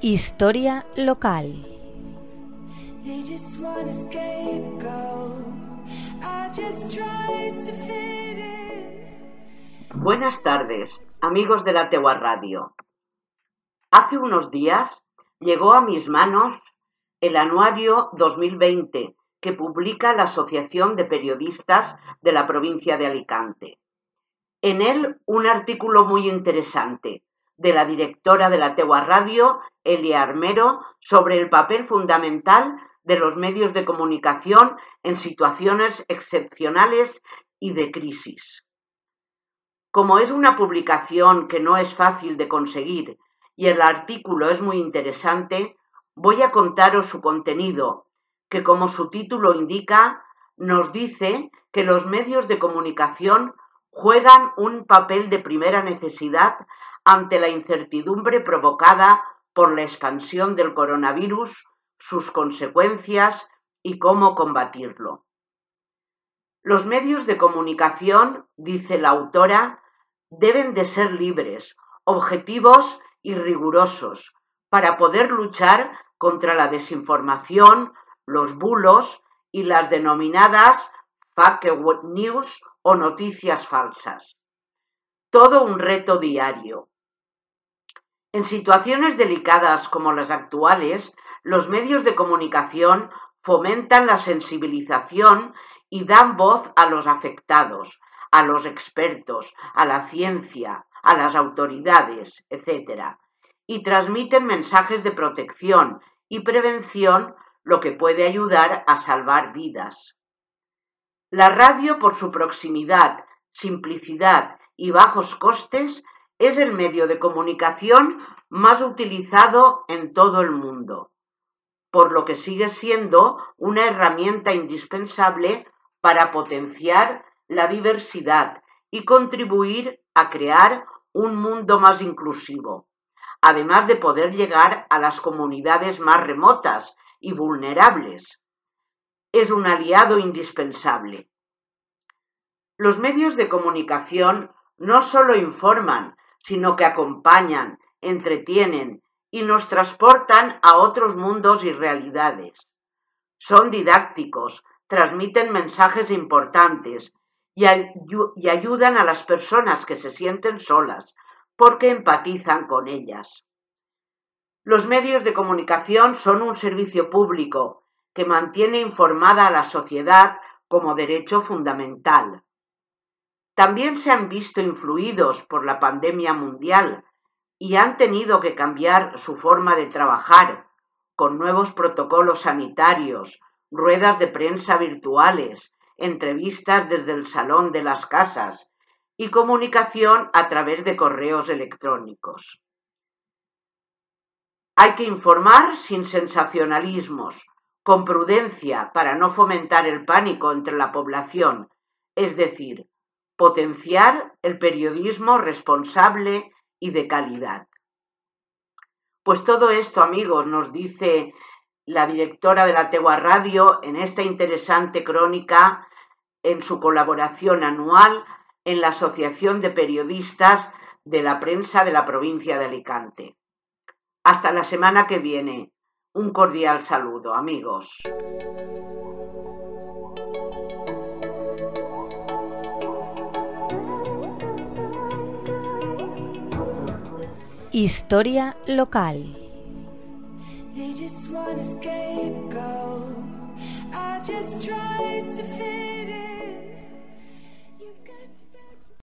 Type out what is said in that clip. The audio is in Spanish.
Historia local. Buenas tardes, amigos de la Tegua Radio. Hace unos días llegó a mis manos el anuario 2020 que publica la Asociación de Periodistas de la provincia de Alicante. En él un artículo muy interesante de la directora de la Tegua Radio, Elia Armero, sobre el papel fundamental de los medios de comunicación en situaciones excepcionales y de crisis. Como es una publicación que no es fácil de conseguir y el artículo es muy interesante, voy a contaros su contenido, que como su título indica, nos dice que los medios de comunicación juegan un papel de primera necesidad ante la incertidumbre provocada por la expansión del coronavirus, sus consecuencias y cómo combatirlo. Los medios de comunicación, dice la autora, deben de ser libres, objetivos y rigurosos para poder luchar contra la desinformación, los bulos y las denominadas fake news o noticias falsas. Todo un reto diario. En situaciones delicadas como las actuales, los medios de comunicación fomentan la sensibilización y dan voz a los afectados, a los expertos, a la ciencia, a las autoridades, etc. Y transmiten mensajes de protección y prevención, lo que puede ayudar a salvar vidas. La radio, por su proximidad, simplicidad y bajos costes, es el medio de comunicación más utilizado en todo el mundo, por lo que sigue siendo una herramienta indispensable para potenciar la diversidad y contribuir a crear un mundo más inclusivo, además de poder llegar a las comunidades más remotas y vulnerables. Es un aliado indispensable. Los medios de comunicación no solo informan, sino que acompañan, entretienen y nos transportan a otros mundos y realidades. Son didácticos, transmiten mensajes importantes y, ayudan a las personas que se sienten solas porque empatizan con ellas. Los medios de comunicación son un servicio público que mantiene informada a la sociedad como derecho fundamental. También se han visto influidos por la pandemia mundial y han tenido que cambiar su forma de trabajar con nuevos protocolos sanitarios, ruedas de prensa virtuales, entrevistas desde el salón de las casas y comunicación a través de correos electrónicos. Hay que informar sin sensacionalismos, con prudencia para no fomentar el pánico entre la población, es decir, potenciar el periodismo responsable y de calidad. Pues todo esto, amigos, nos dice la directora de la Tegua Radio en esta interesante crónica en su colaboración anual en la Asociación de Periodistas de la Prensa de la provincia de Alicante. Hasta la semana que viene. Un cordial saludo, amigos. Historia local.